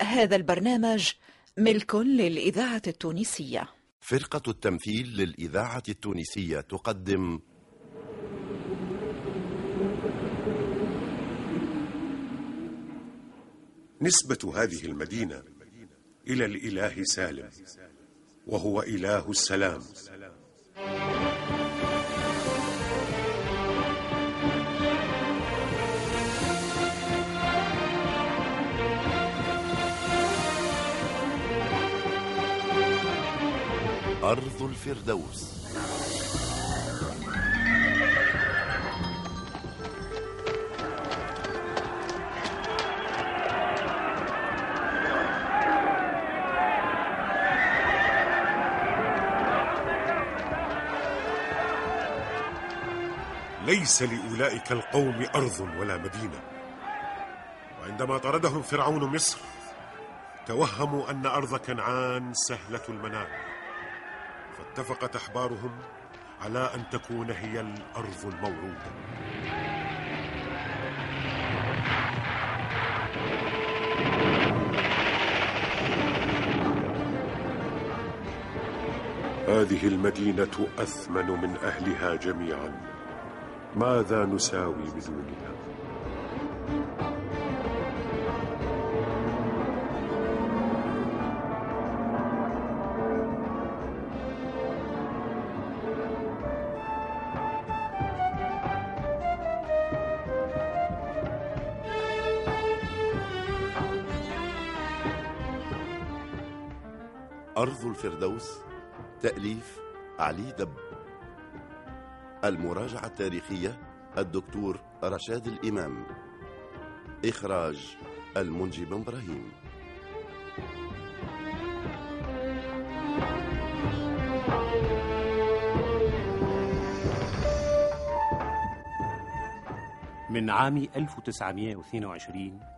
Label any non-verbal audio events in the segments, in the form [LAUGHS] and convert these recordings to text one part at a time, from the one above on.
هذا البرنامج ملك للإذاعة التونسية. فرقة التمثيل للإذاعة التونسية تقدم. نسبة هذه المدينة إلى الإله سالم وهو إله السلام. أرض الفردوس. ليس لأولئك القوم أرض ولا مدينة. وعندما طردهم فرعون مصر توهموا أن أرض كنعان سهلة المنال. فاتفقت أحبارهم على أن تكون هي الأرض الموعودة هذه المدينة أثمن من أهلها جميعا ماذا نساوي بدونها؟ أرض الفردوس تأليف علي دب. المراجعة التاريخية الدكتور رشاد الإمام. إخراج المنجي بن إبراهيم. من عام 1922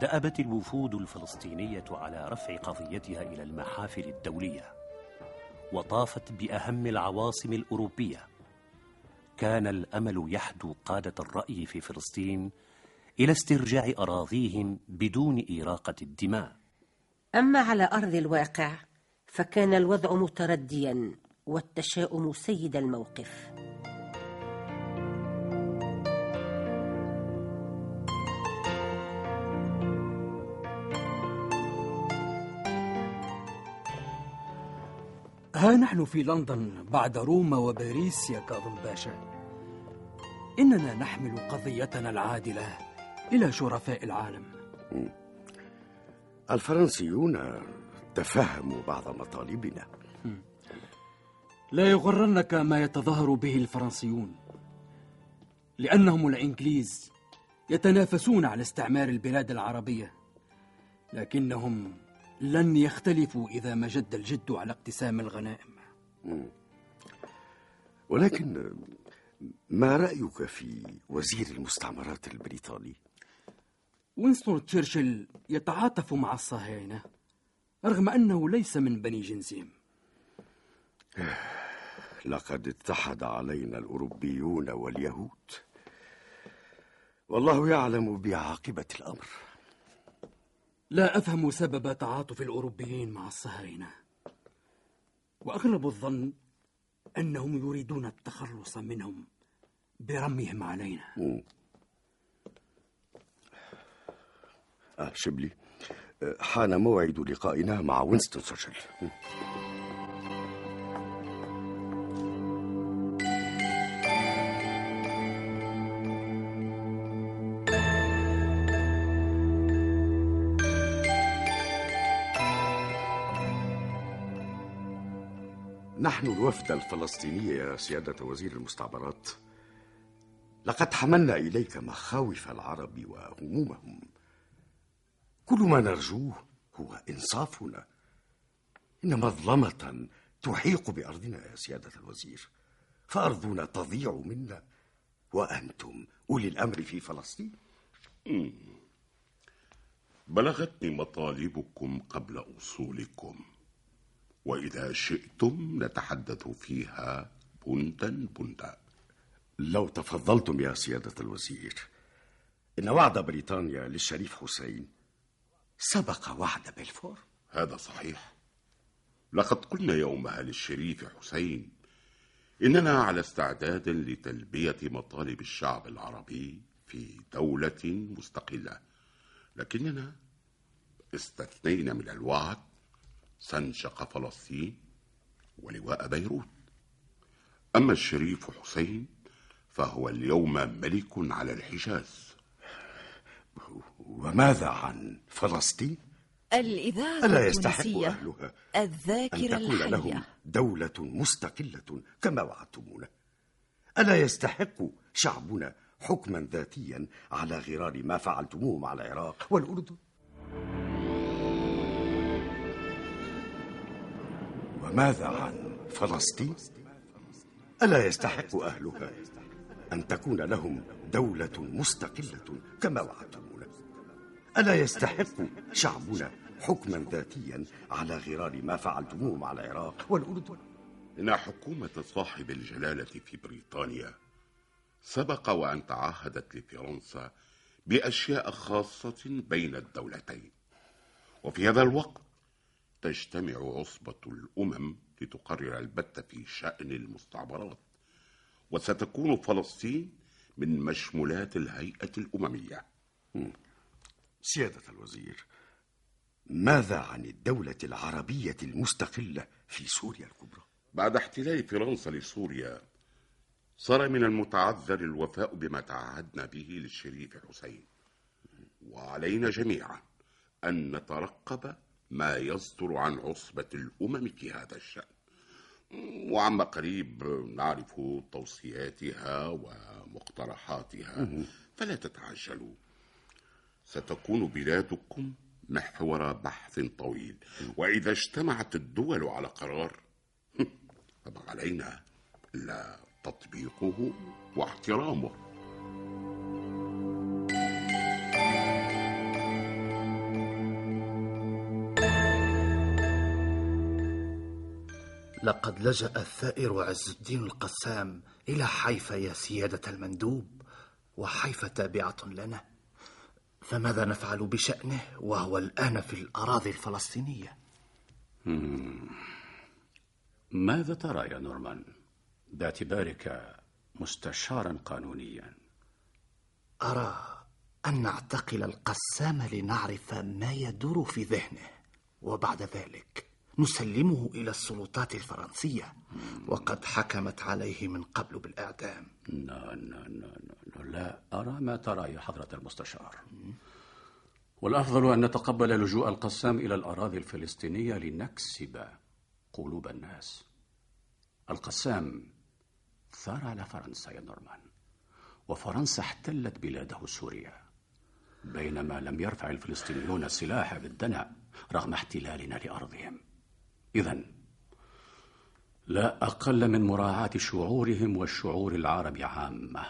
دأبت الوفود الفلسطينية على رفع قضيتها إلى المحافل الدولية وطافت بأهم العواصم الأوروبية. كان الأمل يحدو قادة الرأي في فلسطين إلى استرجاع أراضيهم بدون إراقة الدماء. أما على أرض الواقع فكان الوضع مترديا والتشاؤم سيد الموقف. ها نحن في لندن بعد روما وباريس يا كاظم باشا. إننا نحمل قضيتنا العادلة إلى شرفاء العالم. الفرنسيون تفهموا بعض مطالبنا. لا يغرنك ما يتظاهر به الفرنسيون لأنهم الإنجليز يتنافسون على استعمار البلاد العربية لكنهم لن يختلفوا إذا ما جد الجد على اقتسام الغنائم. ولكن ما رأيك في وزير المستعمرات البريطاني؟ وينستون تشرشل يتعاطف مع الصهاينة رغم أنه ليس من بني جنسهم. [SIGHS] لقد اتحد علينا الأوروبيون واليهود والله يعلم بعاقبة الأمر. لا أفهم سبب تعاطف الأوروبيين مع الصهاينة. وأغلب الظن أنهم يريدون التخلص منهم برميهم علينا. آه شبلي آه، حان موعد لقائنا مع وينستون تشرشل نحن الوفد الفلسطيني يا سيادة وزير المستعمرات. لقد حملنا إليك مخاوف العرب وهمومهم كل ما نرجوه هو إنصافنا. إن مظلمة تحيق بأرضنا يا سيادة الوزير. فأرضنا تضيع منا. وأنتم أولي الأمر في فلسطين. بلغتني مطالبكم قبل وصولكم وإذا شئتم نتحدث فيها بنتا بنتا. لو تفضلتم يا سيادة الوزير إن وعد بريطانيا للشريف حسين سبق وعد بلفور هذا صحيح. لقد قلنا يومها للشريف حسين إننا على استعداد لتلبية مطالب الشعب العربي في دولة مستقلة. لكننا استثنينا من الوعد سنشق فلسطين ولواء بيروت. أما الشريف حسين فهو اليوم ملك على الحجاز. وماذا عن فلسطين؟ الإذاعة ألا يستحق أهلها الذاكرة أن تكون لهم دولة مستقلة كما وعدتمونا. ألا يستحق شعبنا حكما ذاتيا على غرار ما فعلتموه مع العراق والأردن؟ وماذا عن فلسطين؟ ألا يستحق أهلها أن تكون لهم دولة مستقلة كما وعدتمونا. ألا يستحق شعبنا حكما ذاتيا على غرار ما فعلتموه مع العراق والأردن؟ إن حكومة صاحب الجلالة في بريطانيا سبق وأن تعهدت لفرنسا بأشياء خاصة بين الدولتين. وفي هذا الوقت تجتمع عصبة الأمم لتقرر البت في شأن المستعمرات وستكون فلسطين من مشمولات الهيئة الأممية. سيادة الوزير ماذا عن الدولة العربية المستقلة في سوريا الكبرى؟ بعد احتلال فرنسا لسوريا صار من المتعذر الوفاء بما تعهدنا به للشريف حسين. وعلينا جميعا أن نترقب ما يصدر عن عصبة الأمم في هذا الشأن. وعما قريب نعرف توصياتها ومقترحاتها. فلا تتعجلوا. ستكون بلادكم محور بحث طويل. وإذا اجتمعت الدول على قرار فما علينا إلا تطبيقه واحترامه. لقد لجأ الثائر عز الدين القسام إلى حيفا يا سيادة المندوب وحيفا تابعة لنا. فماذا نفعل بشأنه وهو الآن في الأراضي الفلسطينية؟ ماذا ترى يا نورمان؟ باعتبارك مستشارا قانونيا. أرى أن نعتقل القسام لنعرف ما يدور في ذهنه وبعد ذلك نسلمه إلى السلطات الفرنسية وقد حكمت عليه من قبل بالإعدام. لا لا لا لا, لا أرى ما ترى يا حضرة المستشار. والأفضل أن نتقبل لجوء القسام إلى الأراضي الفلسطينية لنكسب قلوب الناس. القسام ثار على فرنسا يا نورمان وفرنسا احتلت بلاده سوريا. بينما لم يرفع الفلسطينيون السلاح بالدنع رغم احتلالنا لأرضهم. إذا لا أقل من مراعاة شعورهم وشعور العرب عامة.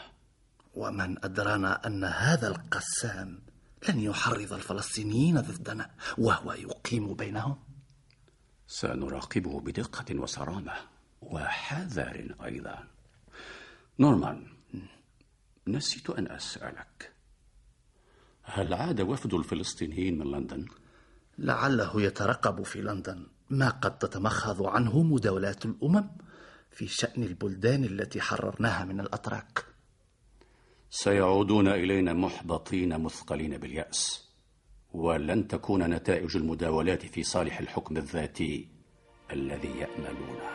ومن أدرانا أن هذا القسام لن يحرض الفلسطينيين ضدنا وهو يقيم بينهم. سنراقبه بدقة وصرامة وحذر أيضا. نورمان نسيت أن أسألك هل عاد وفد الفلسطينيين من لندن؟ لعله يترقب في لندن. ما قد تتمخض عنه مداولات الأمم في شأن البلدان التي حررناها من الأتراك. سيعودون إلينا محبطين مثقلين باليأس ولن تكون نتائج المداولات في صالح الحكم الذاتي الذي يأملونه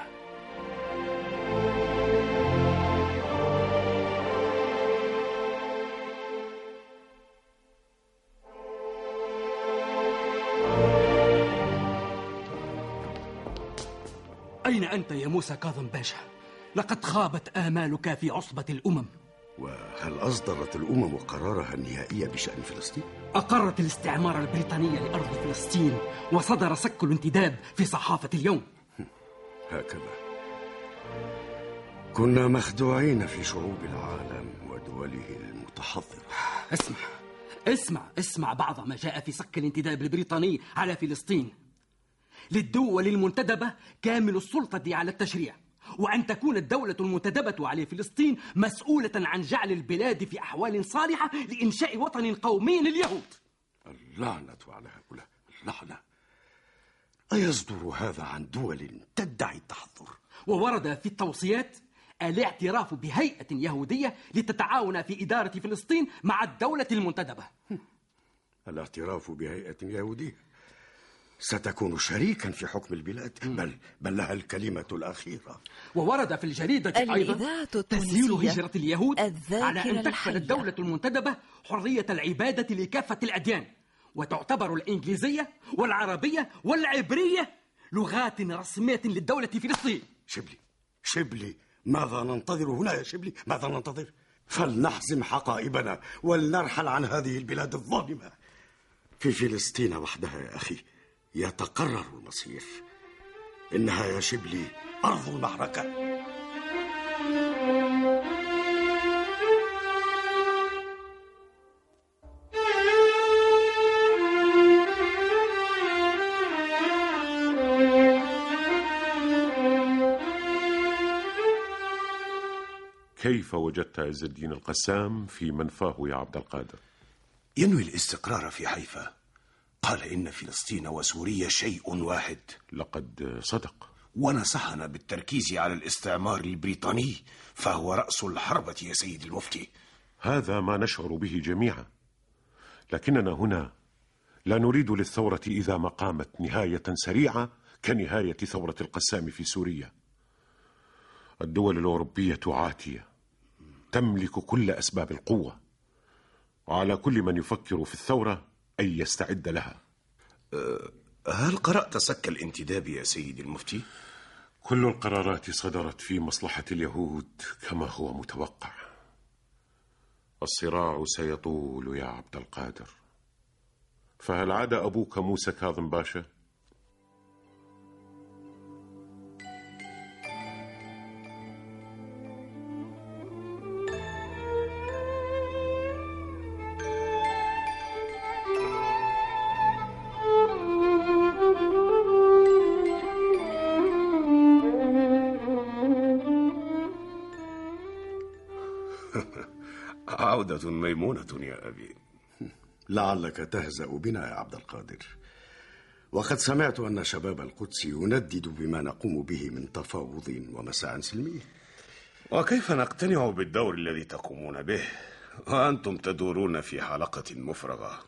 أنت يا موسى كاظم باشا؟ لقد خابت آمالك في عصبة الأمم. وهل أصدرت الأمم قرارها النهائي بشأن فلسطين؟ أقرت الاستعمار البريطاني لأرض فلسطين وصدر سك الانتداب في صحافة اليوم. هكذا. كنا مخدوعين في شعوب العالم ودوله المتحضرة. اسمع اسمع اسمع بعض ما جاء في سك الانتداب البريطاني على فلسطين. للدول المنتدبة كامل السلطة على التشريع. وأن تكون الدولة المنتدبة على فلسطين مسؤولة عن جعل البلاد في أحوال صالحة لإنشاء وطن قومي لليهود. اللعنة على هؤلاء. اللعنة. أيصدر هذا عن دول تدعي التحضر؟ وورد في التوصيات الاعتراف بهيئة يهودية لتتعاون في إدارة فلسطين مع الدولة المنتدبة. الاعتراف بهيئة يهودية. ستكون شريكا في حكم البلاد. بل بل لها الكلمة الأخيرة. وورد في الجريدة أيضا تسهيل هجرة اليهود على أن تكفل. الدولة المنتدبة حرية العبادة لكافة الأديان. وتعتبر الإنجليزية والعربية والعبرية لغات رسمية للدولة في فلسطين. شبلي شبلي ماذا ننتظر هنا يا شبلي؟ ماذا ننتظر؟ فلنحزم حقائبنا ولنرحل عن هذه البلاد الظالمة. في فلسطين وحدها يا أخي يتقرر المصير. إنها يا شبلي أرض المعركة. كيف وجدت عز الدين القسام في منفاه يا عبد القادر؟ ينوي الاستقرار في حيفا. قال إن فلسطين وسوريا شيء واحد. لقد صدق. ونصحنا بالتركيز على الاستعمار البريطاني فهو رأس الحربة يا سيد المفتي. هذا ما نشعر به جميعا. لكننا هنا لا نريد للثورة إذا ما قامت نهاية سريعة كنهاية ثورة القسام في سوريا. الدول الأوروبية عاتية. تملك كل أسباب القوة. وعلى كل من يفكر في الثورة أن يستعد لها هل قرأت سك الانتداب يا سيد المفتي؟ كل القرارات صدرت في مصلحة اليهود كما هو متوقع الصراع سيطول يا عبد القادر فهل عاد أبوك موسى كاظم باشا؟ عودة ميمونة يا أبي. لعلك تهزأ بنا يا عبد القادر. وقد سمعت أن شباب القدس يندد بما نقوم به من تفاوض ومساع سلمية وكيف نقتنع بالدور الذي تقومون به؟ وأنتم تدورون في حلقة مفرغة.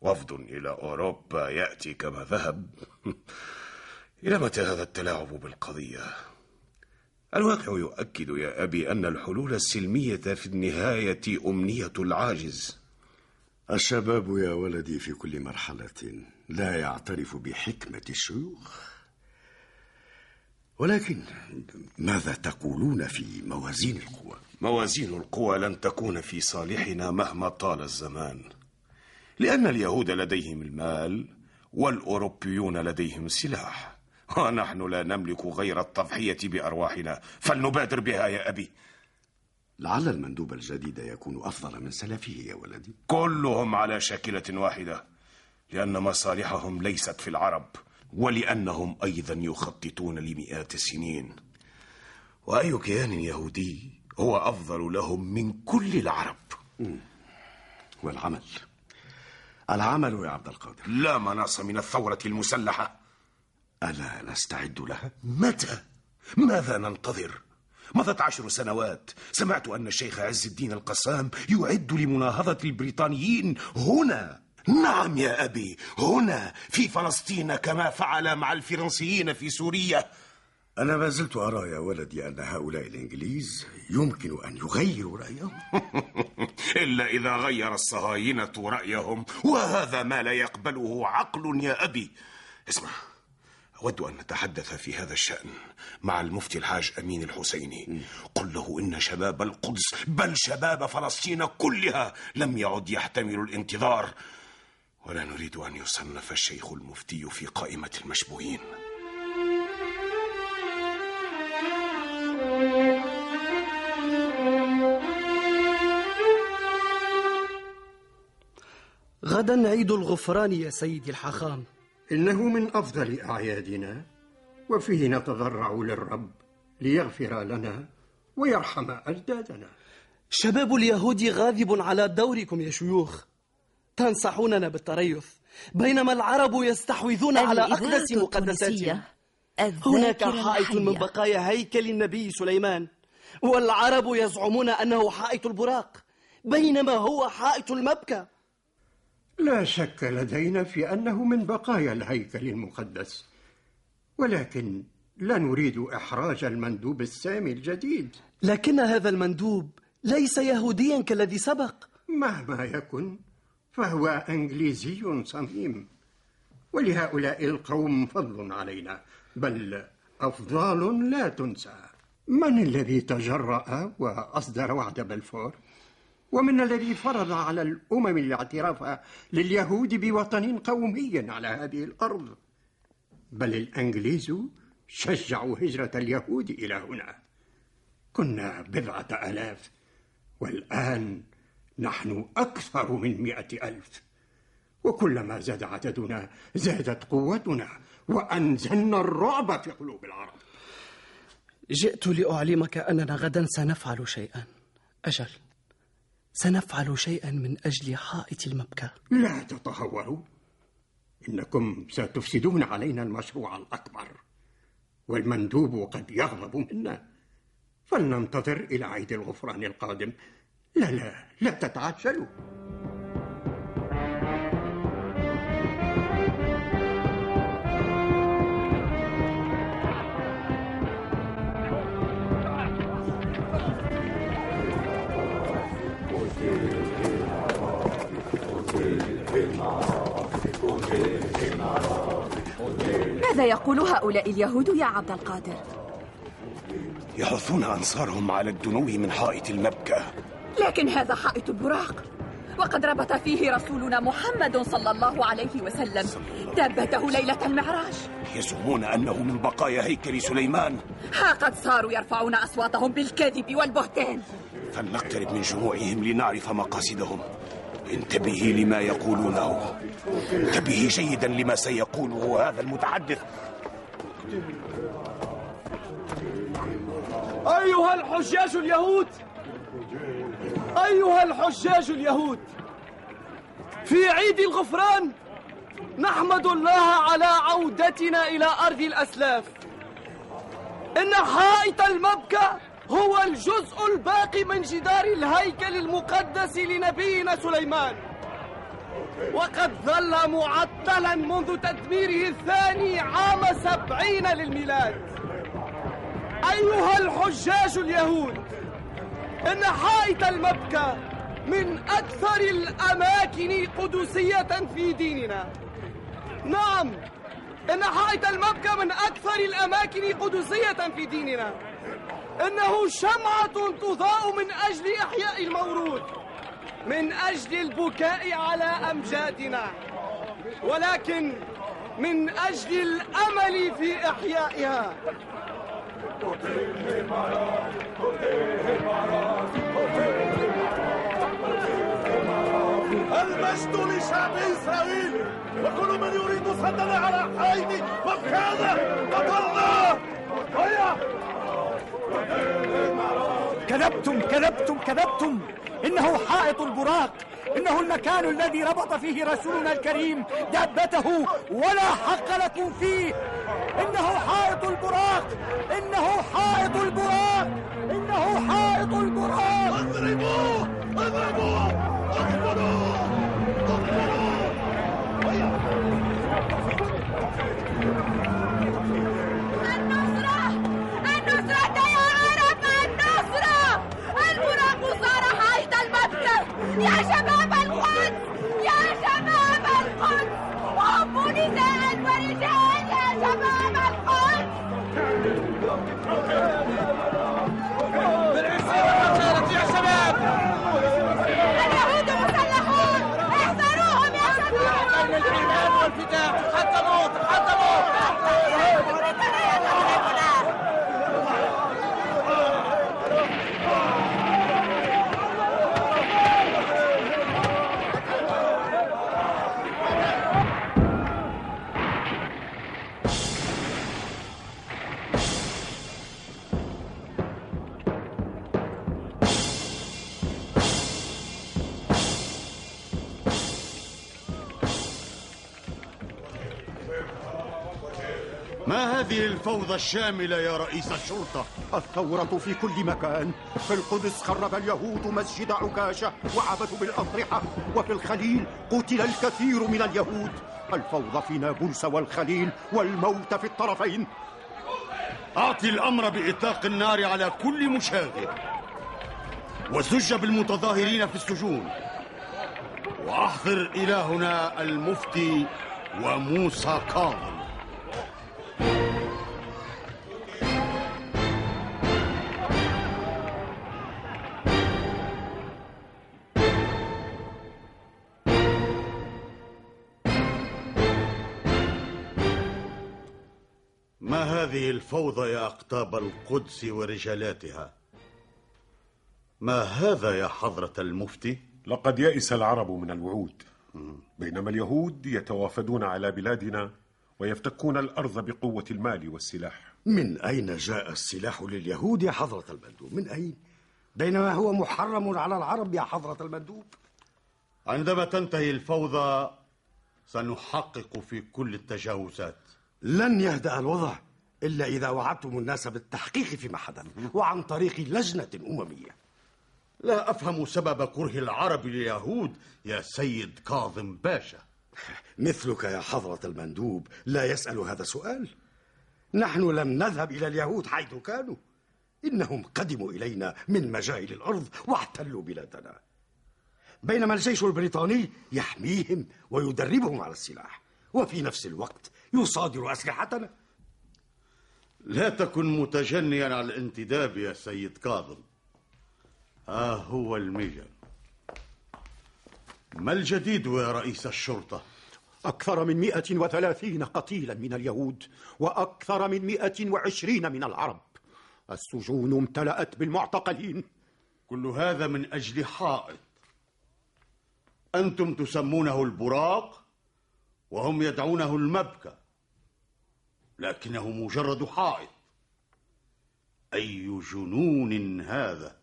وفد إلى أوروبا يأتي كما ذهب. [LAUGHS] إلى متى هذا التلاعب بالقضية؟ الواقع يؤكد يا أبي أن الحلول السلمية في النهاية أمنية العاجز. الشباب يا ولدي في كل مرحلة لا يعترف بحكمة الشيوخ. ولكن ماذا تقولون في موازين القوى؟ موازين القوى لن تكون في صالحنا مهما طال الزمان. لأن اليهود لديهم المال والأوروبيون لديهم السلاح. [LAUGHS] ونحن لا نملك غير التضحية بأرواحنا. فلنبادر بها يا أبي. لعل المندوب الجديد يكون أفضل من سلفه يا ولدي. كلهم على شاكلة واحدة لأن مصالحهم ليست في العرب ولأنهم أيضا يخططون لمئات السنين. وأي كيان يهودي هو أفضل لهم من كل العرب. والعمل؟ العمل يا عبد القادر. لا مناص من الثورة المسلحة. ألا نستعد لها؟ متى؟ ماذا ننتظر؟ مضت عشر سنوات سمعت أن الشيخ عز الدين القسام يعد لمناهضة البريطانيين هنا نعم يا أبي هنا في فلسطين كما فعل مع الفرنسيين في سوريا أنا ما زلت أرى يا ولدي أن هؤلاء الإنجليز يمكن أن يغيروا رأيهم [LAUGHS] إلا إذا غير الصهاينة رأيهم وهذا ما لا يقبله عقل يا أبي اسمع أود أن نتحدث في هذا الشأن مع المفتي الحاج أمين الحسيني. قل له إن شباب القدس بل شباب فلسطين كلها لم يعد يحتمل الانتظار. ولا نريد أن يصنف الشيخ المفتي في قائمة المشبوهين. غدا عيد الغفران يا سيدي الحخام. إنه من أفضل أعيادنا وفيه نتضرع للرب ليغفر لنا ويرحم أجدادنا. شباب اليهود غاضب على دوركم يا شيوخ. تنصحوننا بالتريث بينما العرب يستحوذون على أقدس مقدساتهم. هناك حائط من. بقايا هيكل النبي سليمان والعرب يزعمون أنه حائط البراق بينما هو حائط المبكى. لا شك لدينا في أنه من بقايا الهيكل المقدس ولكن لا نريد إحراج المندوب السامي الجديد. لكن هذا المندوب ليس يهوديا كالذي سبق. مهما يكن فهو إنجليزي صميم ولهؤلاء القوم فضل علينا بل أفضال لا تنسى. من الذي تجرأ وأصدر وعد بلفور؟ ومن الذي فرض على الأمم الاعتراف لليهود بوطن قومي على هذه الأرض. بل الإنجليز شجعوا هجرة اليهود إلى هنا. كنا بضعة آلاف والآن نحن أكثر من مئة ألف. وكلما زاد عددنا زادت قوتنا وأنزلنا الرعب في قلوب العرب. جئت لأعلمك أننا غدا سنفعل شيئا. أجل. سنفعل شيئا من أجل حائط المبكى. لا تتهوروا. إنكم ستفسدون علينا المشروع الأكبر. والمندوب قد يغضب منا. فلننتظر إلى عيد الغفران القادم. لا لا لا تتعجلوا. ماذا يقول هؤلاء اليهود يا عبد القادر؟ يحثون أنصارهم على الدنو من حائط المبكى. لكن هذا حائط البراق. وقد ربط فيه رسولنا محمد صلى الله عليه وسلم. دابته ليلة المعراج. يزعمون أنه من بقايا هيكل سليمان. ها قد صاروا يرفعون أصواتهم بالكذب والبهتان. فلنقترب من جموعهم لنعرف مقاصدهم. انتبهي لما يقولونه انتبهي جيدا لما سيقوله هذا المتحدث. أيها الحجاج اليهود أيها الحجاج اليهود في عيد الغفران نحمد الله على عودتنا إلى أرض الأسلاف. إن حائط المبكى هو الجزء الباقي من جدار الهيكل المقدس لنبينا سليمان. وقد ظل معطلا منذ تدميره الثاني عام سبعين للميلاد. أيها الحجاج اليهود إن حائط المبكى من أكثر الأماكن قدسية في ديننا. نعم إن حائط المبكى من أكثر الأماكن قدسية في ديننا. إنه شمعة تضاء من أجل إحياء المورود من أجل البكاء على أمجادنا ولكن من أجل الأمل في إحيائها. المجد لشعب إسرائيل وكل من يريد صدنا على حائط مكانه أضله هيا كذبتم كذبتم كذبتم. إنه حائط البراق. إنه المكان الذي ربط فيه رسولنا الكريم دابته ولا حق لكم فيه. إنه حائط البراق. إنه حائط البراق. إنه حائط البراق. اضربوه اضربوه. يا الفوضى الشاملة يا رئيس الشرطة؟ الثورة في كل مكان. في القدس خرب اليهود مسجد عكاشة وعبثوا بالأضرحة. وفي الخليل قتل الكثير من اليهود. الفوضى في نابلس والخليل والموت في الطرفين. أعطي الأمر بإطلاق النار على كل مشاغب. وزج بالمتظاهرين في السجون. وأحضر إلهنا المفتي وموسى كاظم. هذه الفوضى يا أقطاب القدس ورجالاتها. ما هذا يا حضرة المفتي؟ لقد يئس العرب من الوعود بينما اليهود يتوافدون على بلادنا ويفتكون الأرض بقوة المال والسلاح. من أين جاء السلاح لليهود يا حضرة المندوب؟ من أين؟ بينما هو محرم على العرب يا حضرة المندوب. عندما تنتهي الفوضى سنحقق في كل التجاوزات. لن يهدأ الوضع. إلا إذا وعدتم الناس بالتحقيق فيما حدث وعن طريق لجنة أممية. لا أفهم سبب كره العرب لليهود يا سيد كاظم باشا. مثلك يا حضرة المندوب لا يسأل هذا السؤال نحن لم نذهب إلى اليهود حيث كانوا. إنهم قدموا إلينا من مجاهل الأرض واحتلوا بلادنا. بينما الجيش البريطاني يحميهم ويدربهم على السلاح وفي نفس الوقت يصادر أسلحتنا. لا تكن متجنيا على الانتداب يا سيد كاظم. ها هو الميجر ما الجديد يا رئيس الشرطة؟ أكثر من مئة وثلاثين قتيلا من اليهود وأكثر من مئة وعشرين من العرب. السجون امتلأت بالمعتقلين. كل هذا من أجل حائط. أنتم تسمونه البراق وهم يدعونه المبكى. لكنه مجرد حائط. أي جنون هذا؟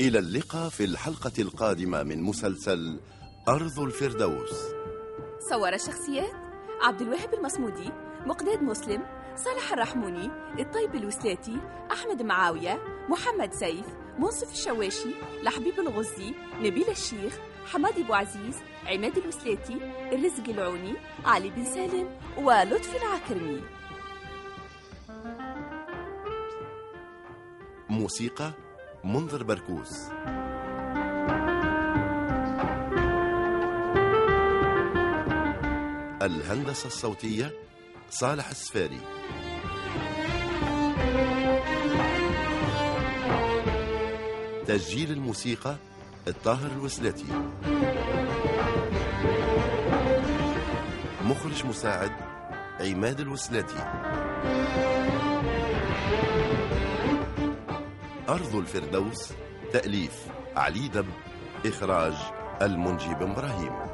إلى اللقاء في الحلقة القادمة من مسلسل أرض الفردوس. صور الشخصيات عبد الوهاب المصمودي مقداد مسلم صالح الرحموني الطيب الوسلاتي أحمد معاوية محمد سيف منصف الشواشي لحبيب الغزي نبيل الشيخ حمادي أبو عزيز عماد الوسلاتي الرزق العوني علي بن سالم ولطفي العكرمي. موسيقى منذر بركوس الهندسة الصوتية صالح السفاري. تسجيل الموسيقى الطاهر الوسلاتي. مخرج مساعد عماد الوسلاتي. أرض الفردوس تأليف علي دب إخراج المنجي بن إبراهيم.